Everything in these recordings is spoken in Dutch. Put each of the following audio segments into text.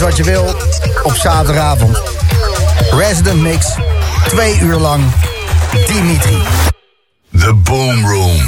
wat je wil op zaterdagavond. Resident Mix, twee uur lang, Dimitri. The Boom Room.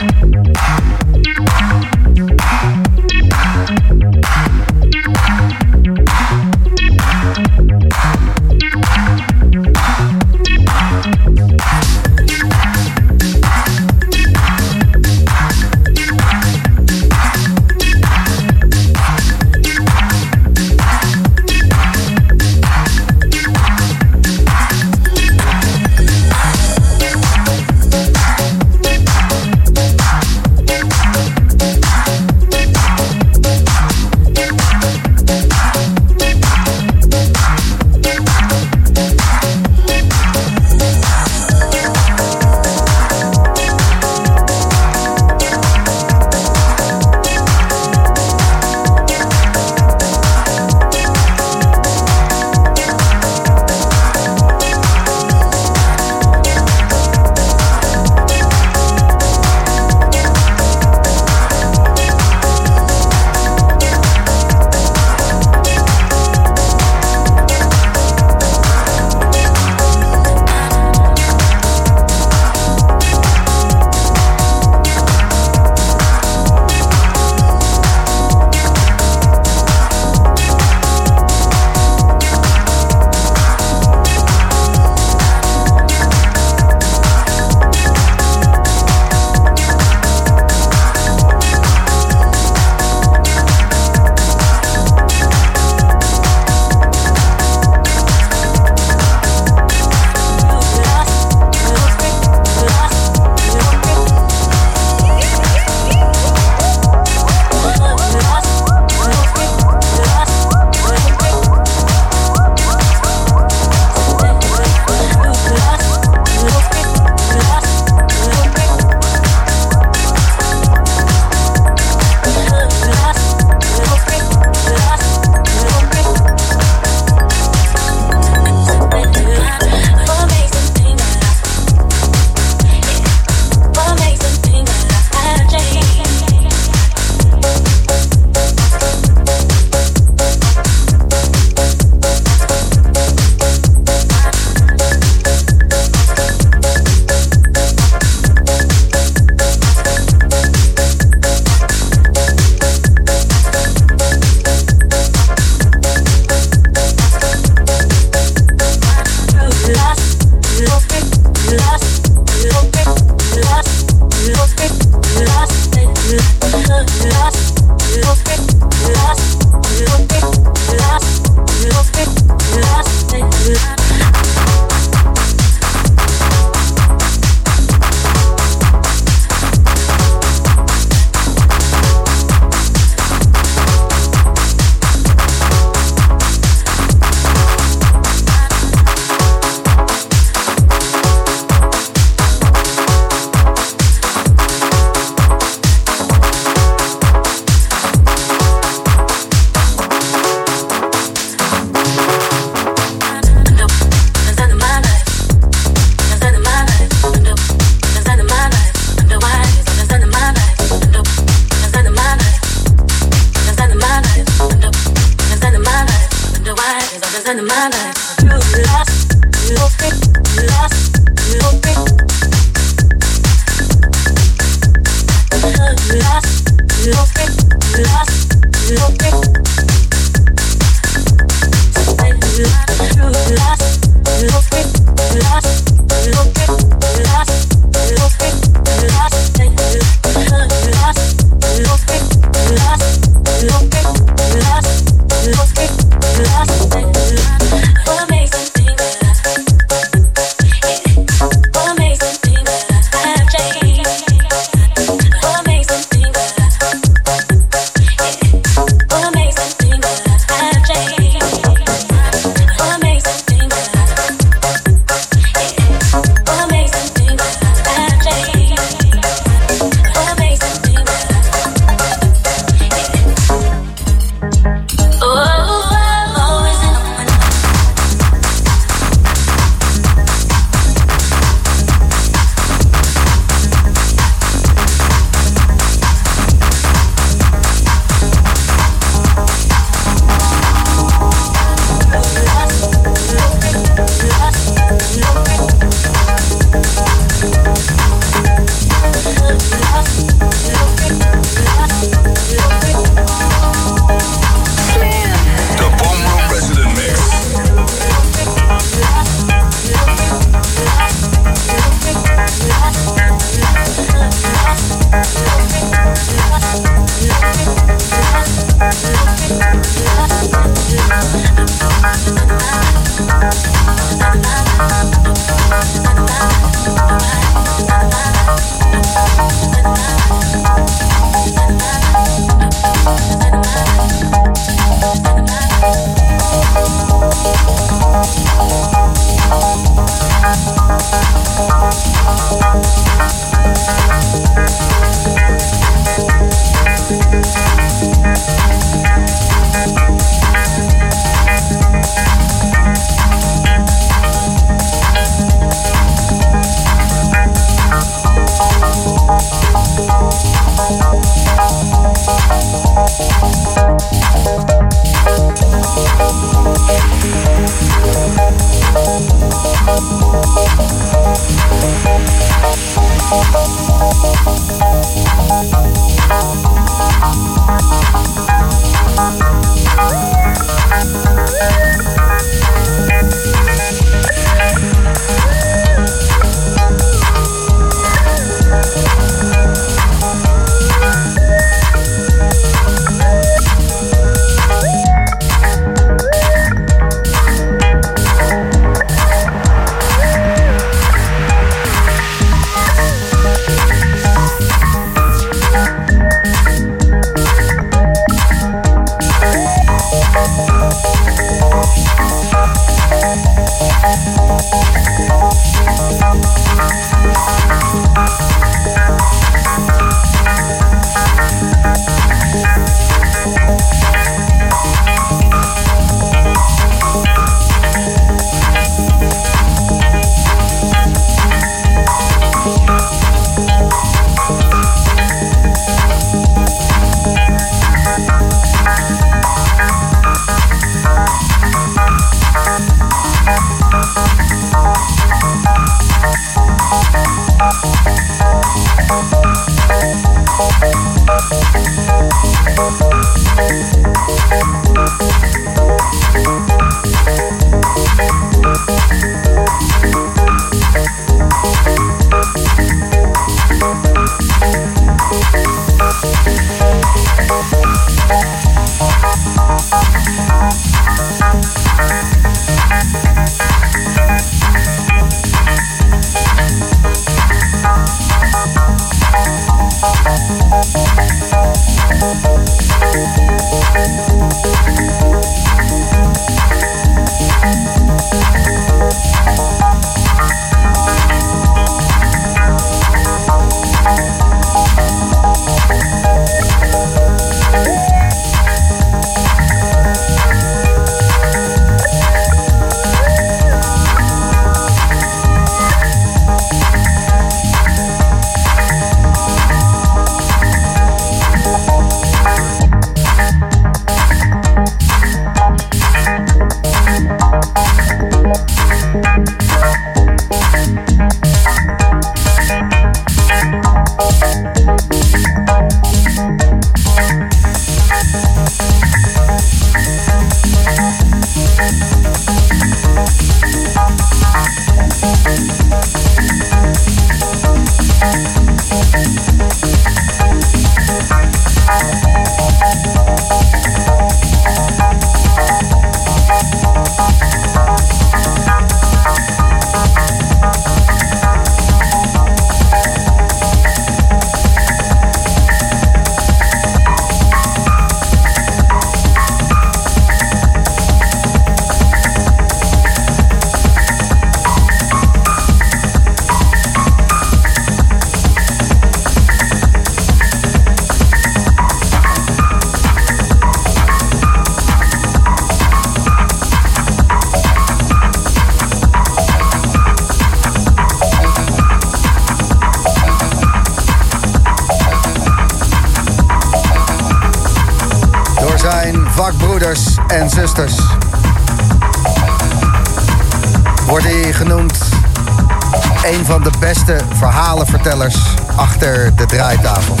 Verhalenvertellers achter de draaitafels.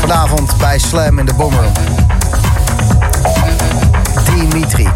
Vanavond bij Slam in de Boomroom. Dimitri.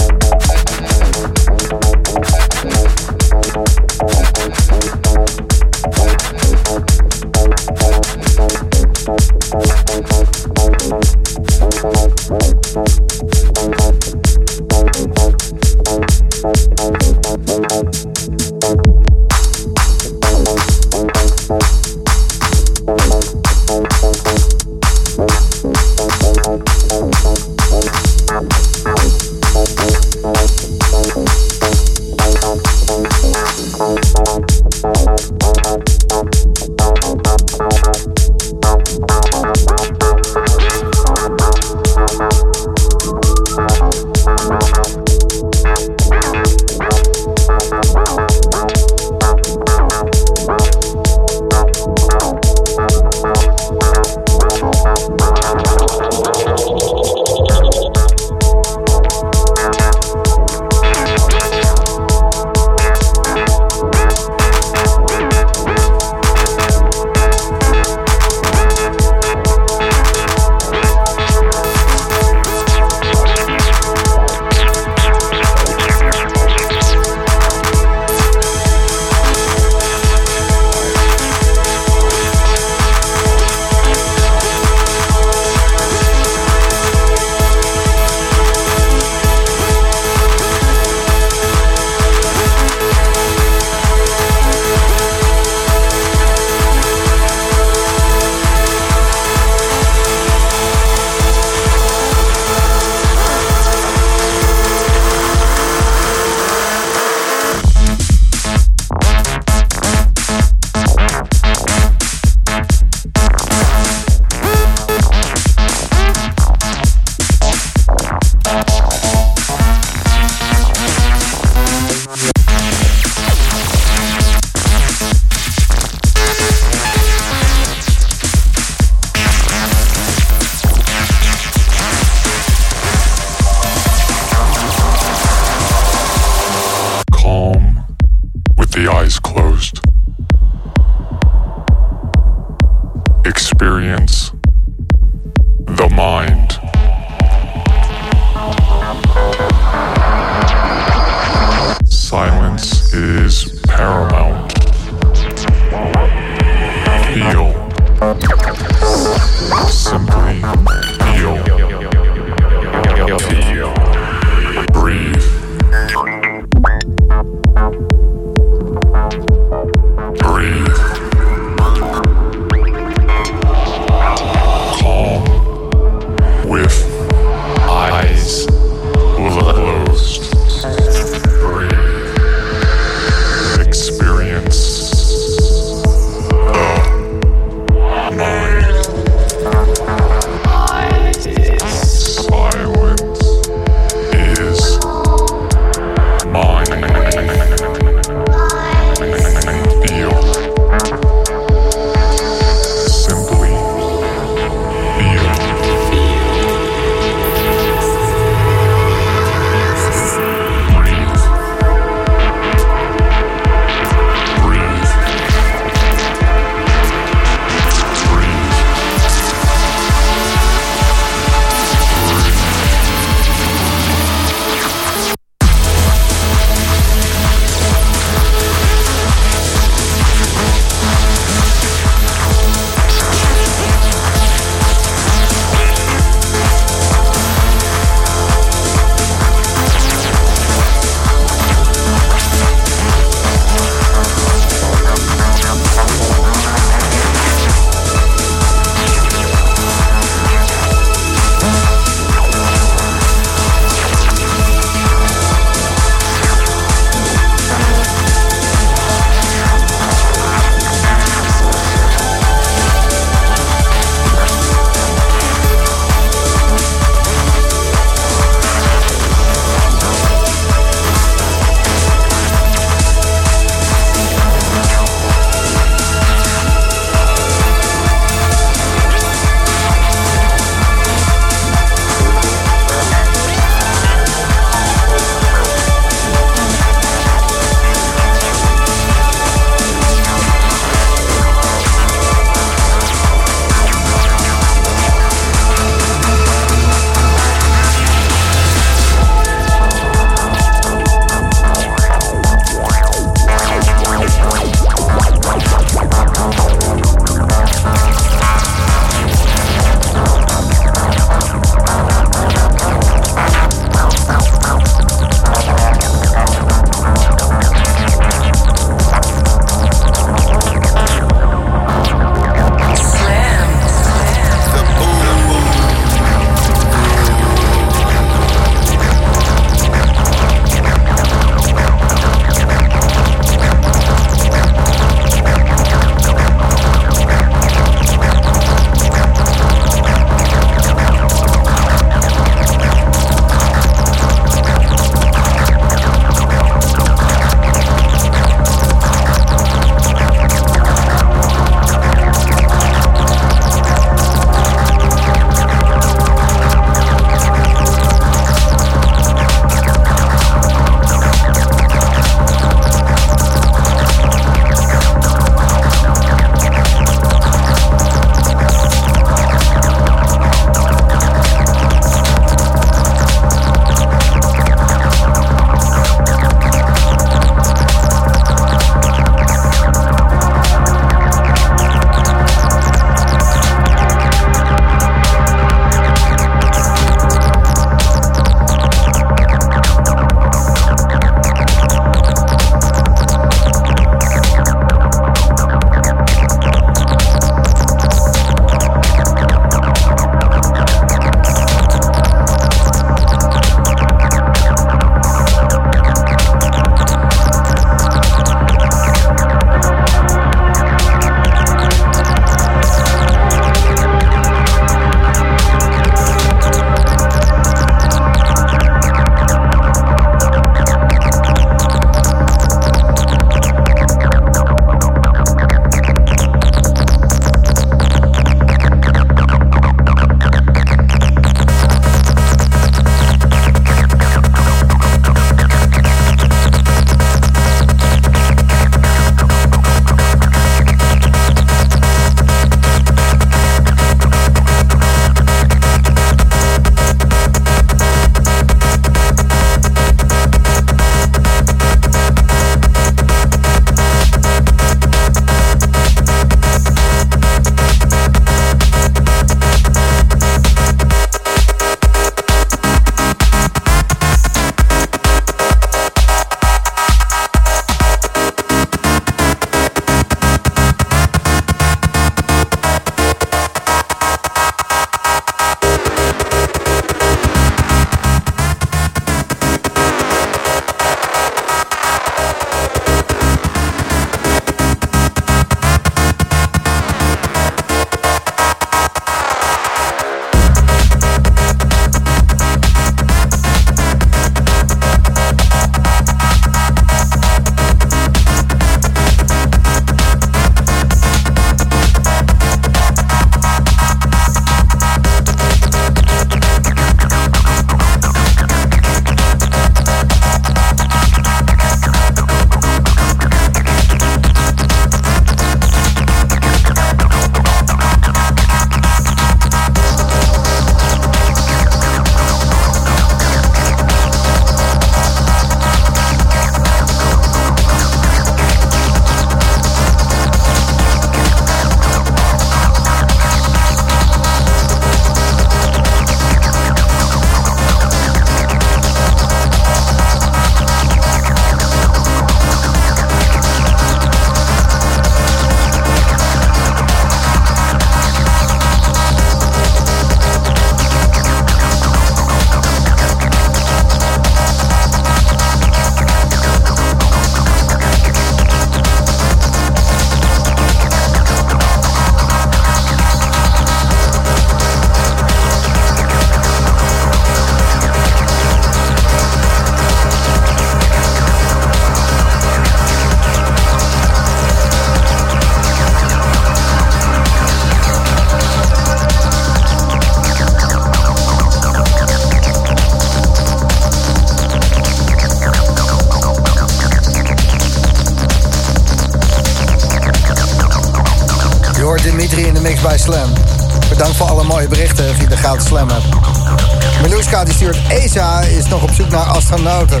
Berichten via de gratis Slam app. Miluska die stuurt... ESA is nog op zoek naar astronauten.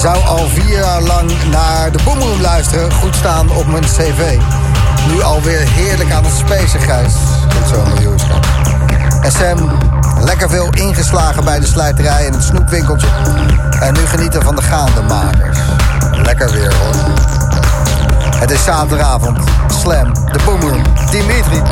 Zou al vier jaar lang naar de Boomroom luisteren. Goed staan op mijn cv. Nu alweer heerlijk aan het spacen, Gijs. Goed zo, Miluska. En Sam, lekker veel ingeslagen bij de slijterij en het snoepwinkeltje. En nu genieten van de gaandemakers. Lekker weer, hoor. Het is zaterdagavond. Slam, de Boomroom, Dimitri.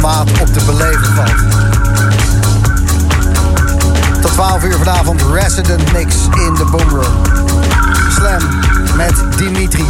maat op te beleven valt. Tot 12 uur vanavond Resident Mix in de Boomroom. Slam met Dimitri.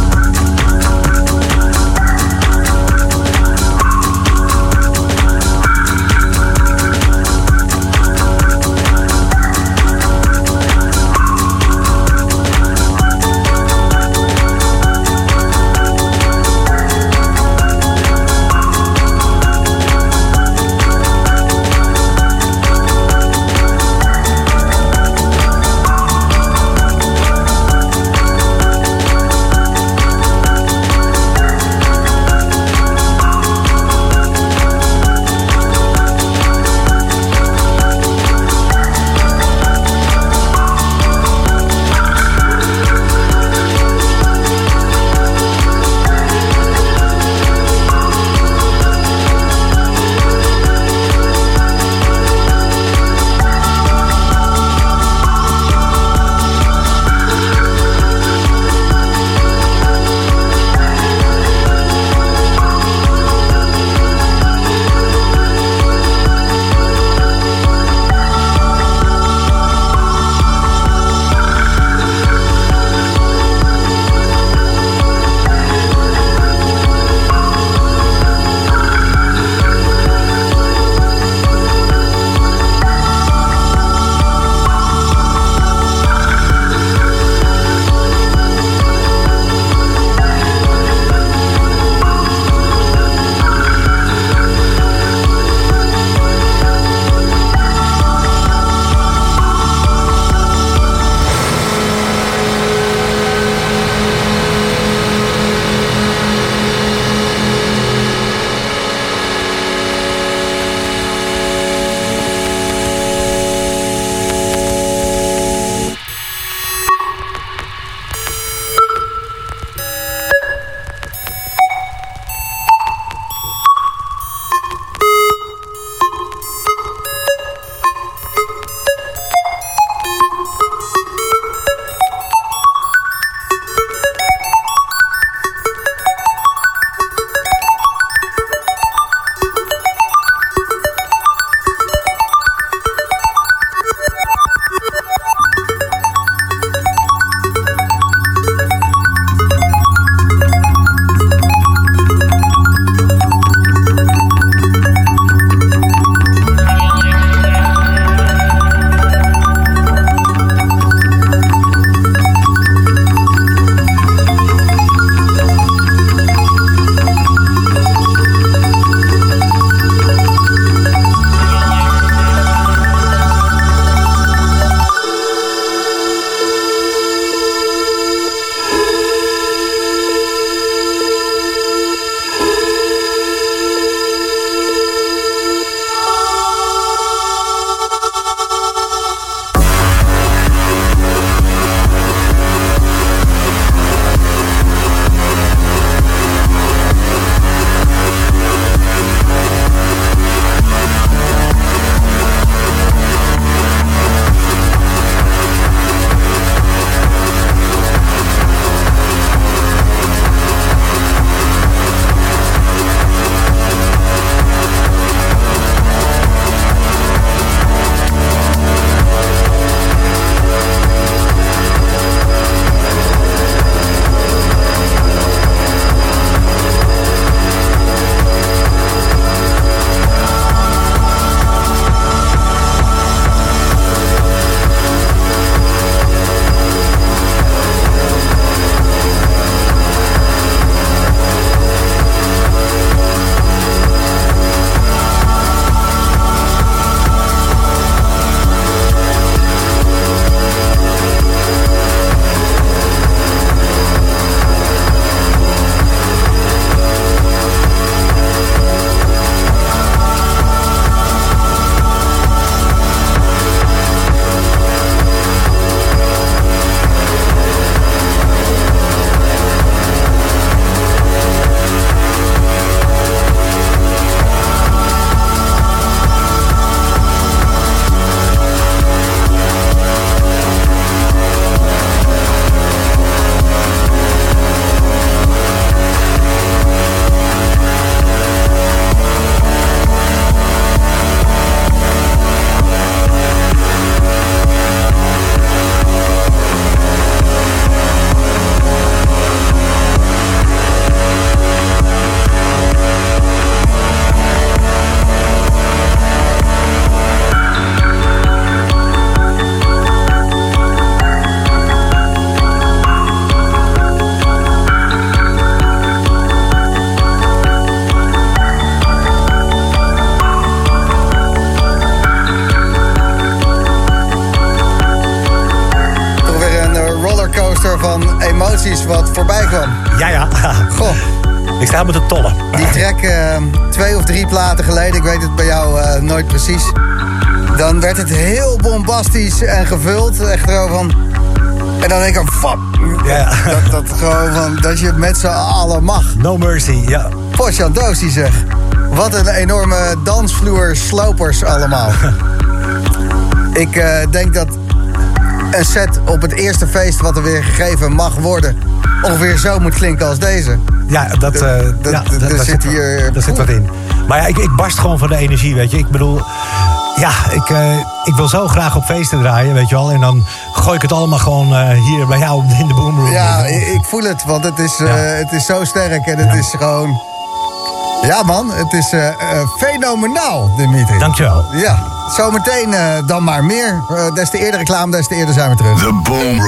Gevuld. Echt zo van... En dan denk ik, fuck. Ja. Dat, dat, gewoon van, dat je het met z'n allen mag. No mercy, ja. Potjandosi zeg. Wat een enorme dansvloer slopers allemaal. ik eh, denk dat een set op het eerste feest wat er weer gegeven mag worden... ongeveer zo moet klinken als deze. Ja, dat, eh, ja, dat- daar zit hier- Daar zit wat in. Maar ja, ik, ik barst gewoon van de energie, weet je. Ik bedoel, ja, ik, eh, ik wil zo graag op feesten draaien, weet je wel. En dan gooi ik het allemaal gewoon eh, hier bij jou in de boomroom. Ja, ik, voel het, want het is, eh, Ja. het is zo sterk en het is gewoon... Ja man, het is eh, eh, fenomenaal, Dimitri. Dankjewel. Ja, zometeen eh, dan maar meer. Eh, des te eerder reclame, des te eerder zijn we terug. The Boom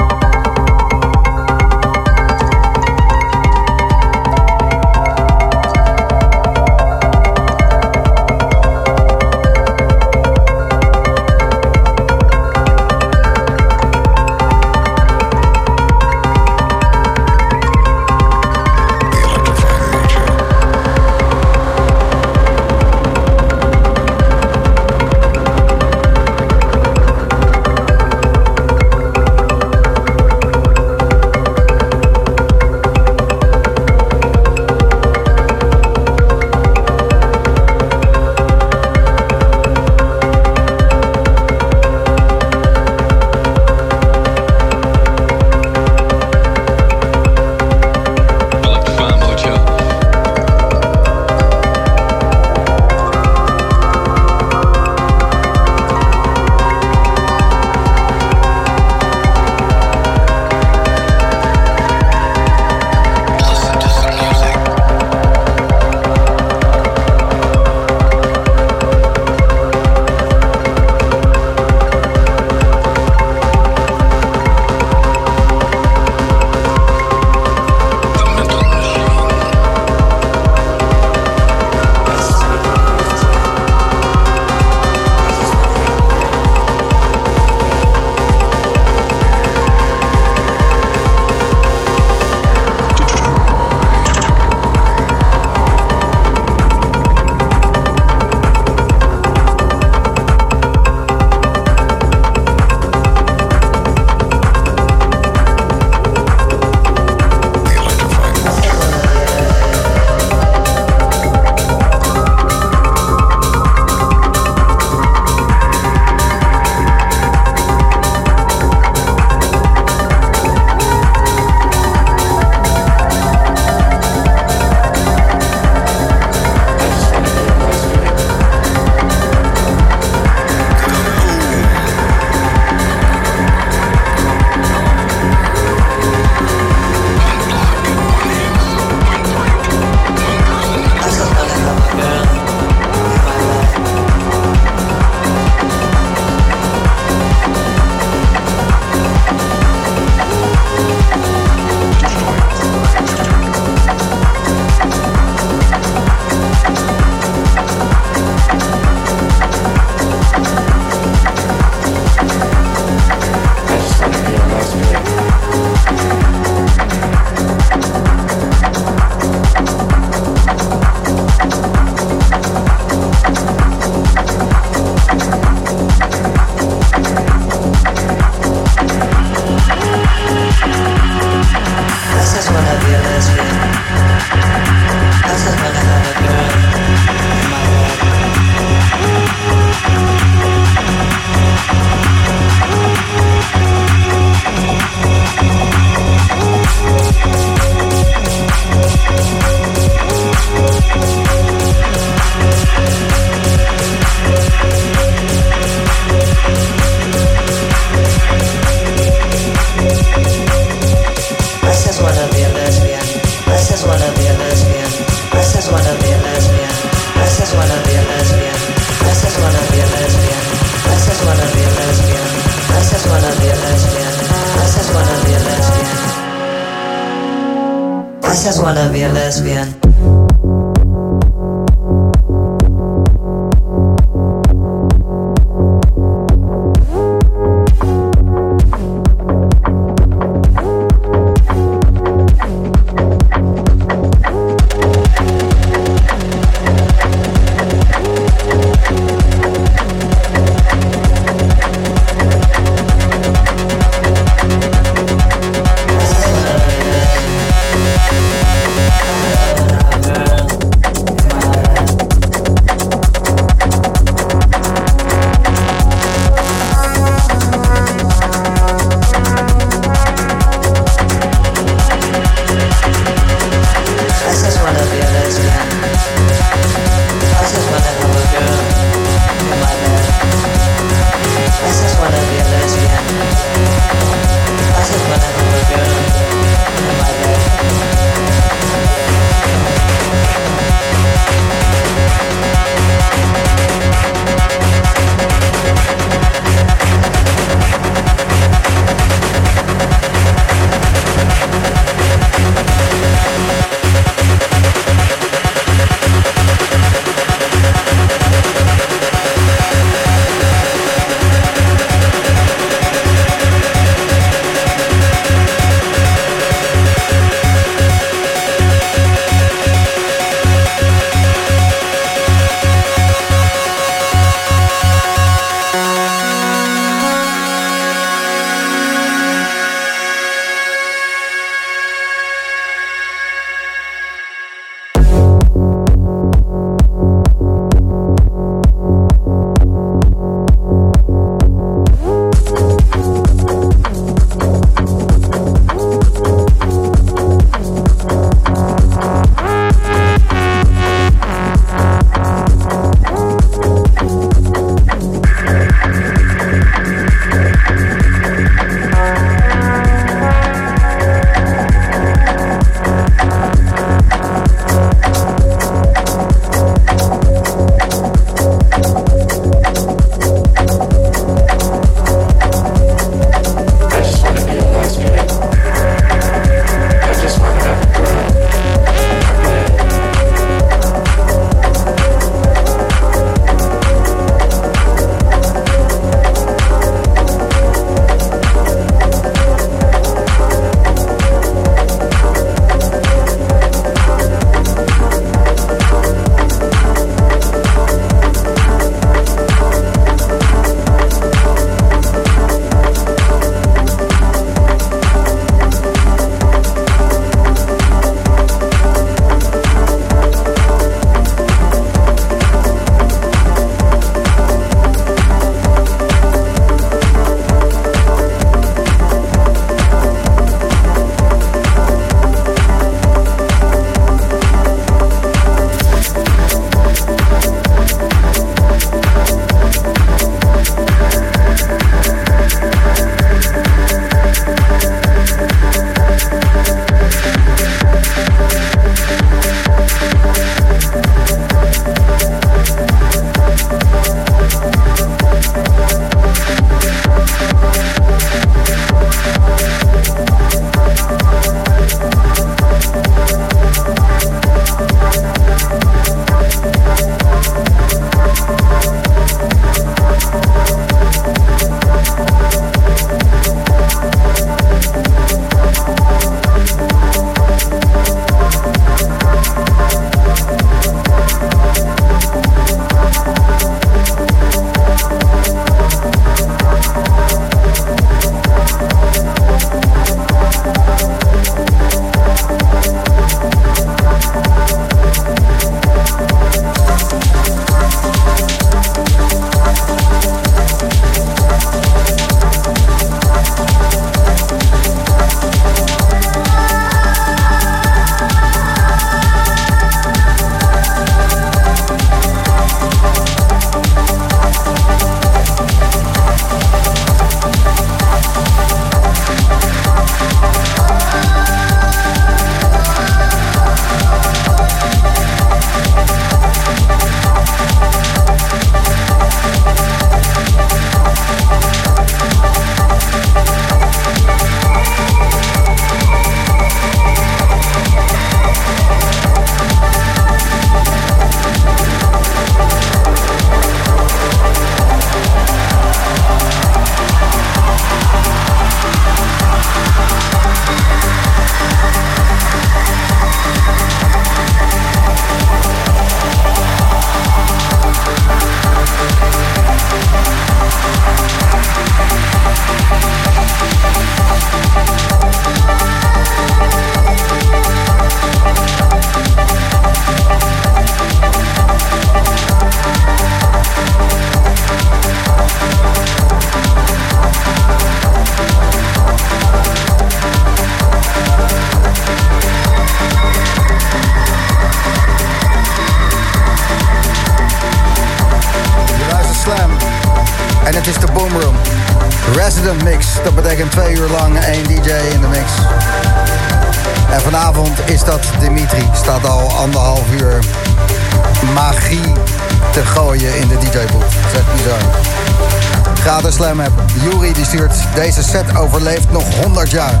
Gratis Slam App. Juri die stuurt... Deze set overleeft nog 100 jaar.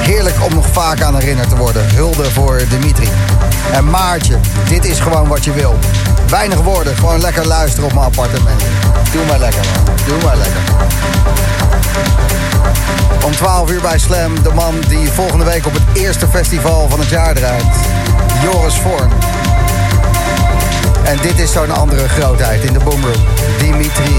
Heerlijk om nog vaak aan herinnerd te worden. Hulde voor Dimitri. En Maartje, dit is gewoon wat je wil. Weinig woorden, gewoon lekker luisteren op mijn appartement. Doe maar lekker man, doe maar lekker. Om 12 uur bij Slam, de man die volgende week op het eerste festival van het jaar draait. Joris Vorn. En dit is zo'n andere grootheid in de boomroom. Dimitri.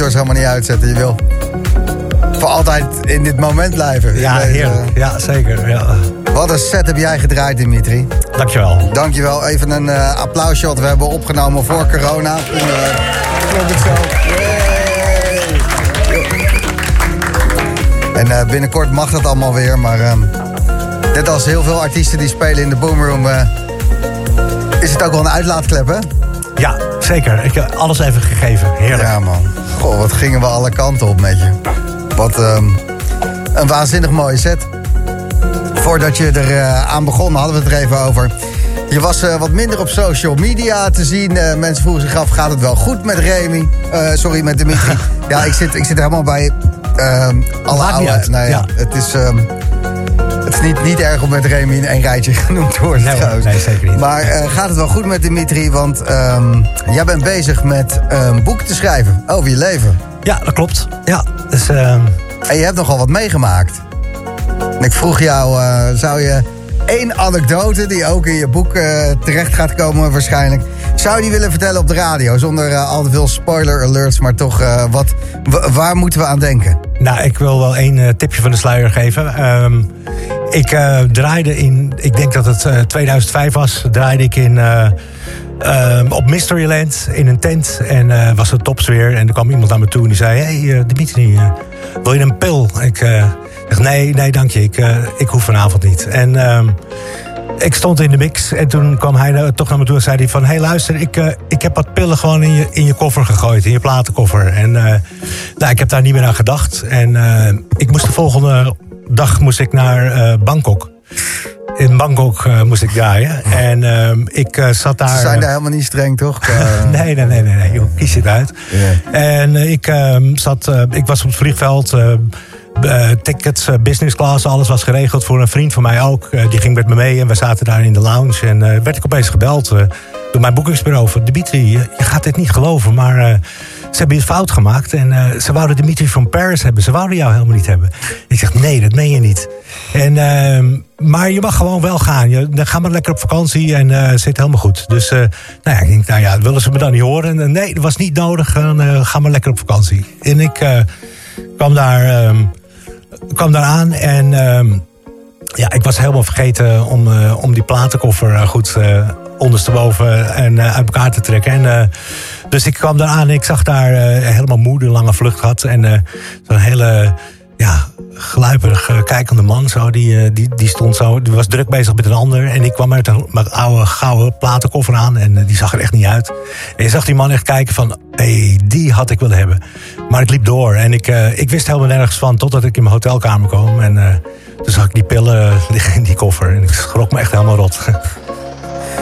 Monitors helemaal niet uitzetten. Je wil voor altijd in dit moment blijven. Ja, deze- heerlijk. Ja, zeker. Ja. Wat een set heb jij gedraaid, Dimitri. Dankjewel. Dankjewel. Even een eh applausje wat we hebben opgenomen voor corona. Toen, eh, klonk het zo. En eh, binnenkort mag dat allemaal weer, maar ehm, net als heel veel artiesten die spelen in de Boomroom... eh, is het ook wel een uitlaatklep, hè? Ja, zeker. Ik heb alles even gegeven. Heerlijk. Ja, man. Goh, wat gingen we alle kanten op met je. Wat ehm, een waanzinnig mooie set. Voordat je er eh, aan begon, hadden we het er even over. Je was eh, wat minder op social media te zien. Eh, mensen vroegen zich af, gaat het wel goed met Remy? Sorry, met Dimitri. ja, ik zit, ik zit helemaal bij. ehm alle oude... Nou ja. Het is, ehm, is niet, niet erg om met Remy in één rijtje genoemd te worden Nee. Nee, zeker niet. Maar eh, gaat het wel goed met Dimitri? Want ehm, jij bent bezig met een boek te schrijven over je leven. Ja, dat klopt. Ja, dus... ehm, En je hebt nogal wat meegemaakt. En ik vroeg jou, eh, zou je één anekdote... die ook in je boek eh, terecht gaat komen waarschijnlijk... zou je die willen vertellen op de radio? Zonder al te veel spoiler alerts, maar toch... wat, wa- waar moeten we aan denken? Nou, ik wil wel één tipje van de sluier geven. Ehm, ik eh, draaide in, ik denk dat het eh, 2005 was, draaide ik in, eh, ehm, op Mysteryland in een tent. En eh, was het topsfeer. En er kwam iemand naar me toe en die zei: Hey eh, Dimitri, eh, wil je een pil? Ik eh zeg: Nee, nee, dank je. Ik, eh, ik hoef vanavond niet. En. ehm, ik stond in de mix en toen kwam hij eh, toch naar me toe en zei hij van... hé hey, luister, ik, eh, ik heb wat pillen gewoon in je, in je koffer gegooid, in je platenkoffer. En eh, nou, ik heb daar niet meer aan gedacht. En eh, ik moest de volgende dag moest ik naar eh, Bangkok. In Bangkok eh, moest ik draaien. En ehm, ik eh, zat daar... Ze zijn daar helemaal niet streng, toch? Nee, nee, nee, nee, nee. joh, kies het uit. En ik, ehm, zat, ik was op het vliegveld. tickets, business class, alles was geregeld voor een vriend van mij ook. Die ging met me mee en we zaten daar in de lounge. En werd ik opeens gebeld door mijn boekingsbureau van... Dimitri, je, gaat dit niet geloven, maar eh, ze hebben iets fout gemaakt. En eh, ze wouden Dimitri van Paris hebben. Ze wouden jou helemaal niet hebben. Ik zeg, nee, dat meen je niet. En, ehm, maar je mag gewoon wel gaan. Je, dan ga maar lekker op vakantie en eh zit helemaal goed. Dus nou ja, ik denk, nou ja, willen ze me dan niet horen? En, nee, dat was niet nodig. Dan, ga maar lekker op vakantie. En ik kwam daar... ehm, kwam daar aan en ehm, ja, ik was helemaal vergeten om, om die platenkoffer goed eh, ondersteboven en eh, uit elkaar te trekken. En, eh, dus ik kwam daar aan en ik zag daar eh, helemaal moe, een lange vlucht gehad. En zo'n hele ja, gluiperig kijkende man, zo, die, die, die stond zo, die was druk bezig met een ander. En ik kwam met een oude gouden platenkoffer aan en die zag er echt niet uit. En je zag die man echt kijken van, hé, die had ik willen hebben. Maar ik liep door en ik, ik wist helemaal nergens van totdat ik in mijn hotelkamer kwam. En toen zag ik die pillen liggen in die koffer en ik schrok me echt helemaal rot.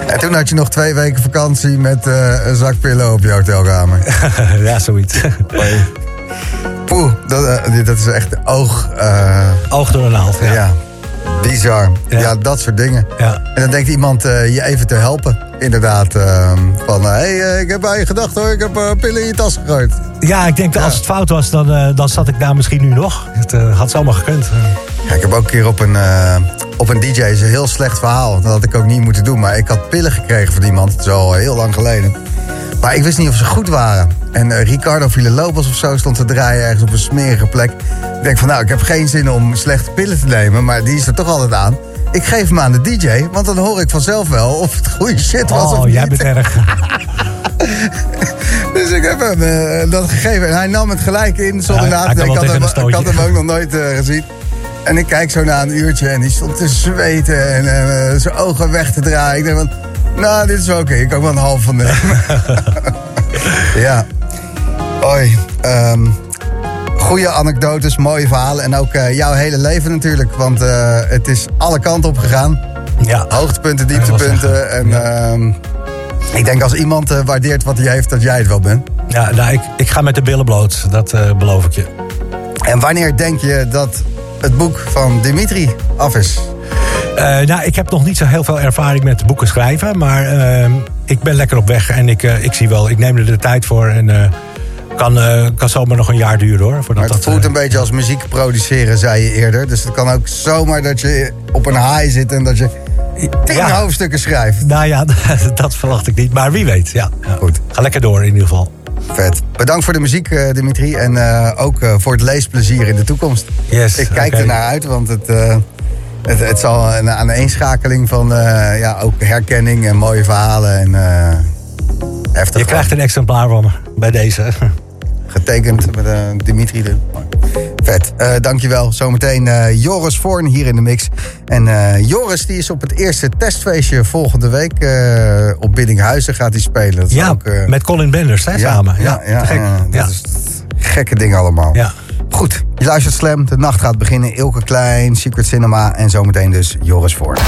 En toen had je nog twee weken vakantie met eh, een zak pillen op je hotelkamer. ja, zoiets. Poeh, dat, eh, dat is echt oog... eh, Oog door een naald. ja. Ja. Bizar. Ja. Ja. dat soort dingen. Ja. En dan denkt iemand eh, je even te helpen. Inderdaad, ehm, van hé, hey, eh, ik heb aan je gedacht hoor, ik heb eh, pillen in je tas gegooid. ja, ik denk dat als het fout was, dan, eh, dan zat ik daar misschien nu nog. Het eh, had zomaar gekund. Ja, ik heb ook een keer op een, eh, op een DJ, is een heel slecht verhaal. Dat had ik ook niet moeten doen. Maar ik had pillen gekregen van iemand, het is al heel lang geleden. Maar ik wist niet of ze goed waren. En eh, Ricardo Villalobos of zo stond te draaien ergens op een smerige plek. Ik denk van nou, ik heb geen zin om slechte pillen te nemen. Maar die is er toch altijd aan. Ik geef hem aan de DJ, want dan hoor ik vanzelf wel of het goede shit was of Oh, niet. jij bent erg. Dus ik heb hem eh, dat gegeven. En hij nam het gelijk in zonder Ja, na te denken. Ik had, hem, ook nog nooit eh, gezien. En ik kijk zo na een uurtje en die stond te zweten en zijn ogen weg te draaien. Ik denk van, nou, dit is wel oké. Ik kan wel een half van nemen. ja. Oi. ehm goede anekdotes, mooie verhalen. En ook eh, jouw hele leven natuurlijk. Want eh, het is alle kanten op gegaan. Ja. Hoogtepunten, dieptepunten. En ehm, ik denk als iemand eh, waardeert wat hij heeft, dat jij het wel bent. Ja, nou, ik, ik ga met de billen bloot. Dat beloof ik je. En wanneer denk je dat het boek van Dimitri af is? Eh, nou, ik heb nog niet zo heel veel ervaring met boeken schrijven. Maar ehm, ik ben lekker op weg. En ik, eh, ik zie wel, ik neem er de tijd voor. En eh, kan, kan zomaar nog een jaar duren hoor. Voordat Maar het dat, voelt een beetje als muziek produceren, zei je eerder. Dus het kan ook zomaar dat je op een high zit en dat je tien Ja. hoofdstukken schrijft. Nou ja, dat verwacht ik niet. Maar wie weet, ja. Goed. Ga lekker door in ieder geval. Vet. Bedankt voor de muziek, Dimitri. En ook voor het leesplezier in de toekomst. Yes, Ik kijk ernaar uit, want het, het, het zal een aaneenschakeling van eh, ja, ook herkenning en mooie verhalen. En, eh heftig. Je krijgt een exemplaar van me bij deze. Getekend met eh, Dimitri. De... Vet. Eh dankjewel. Zometeen Joris Voorn hier in de mix. En Joris die is op het eerste testfeestje volgende week op Biddinghuizen gaat hij spelen. Dat Ja, ook, met Colin Benders hè, ja, samen. Ja, ja, ja, dat is gekke dingen allemaal. Ja. Goed, je luistert Slam. De nacht gaat beginnen. Ilke Klein, Secret Cinema en zometeen dus Joris Voorn.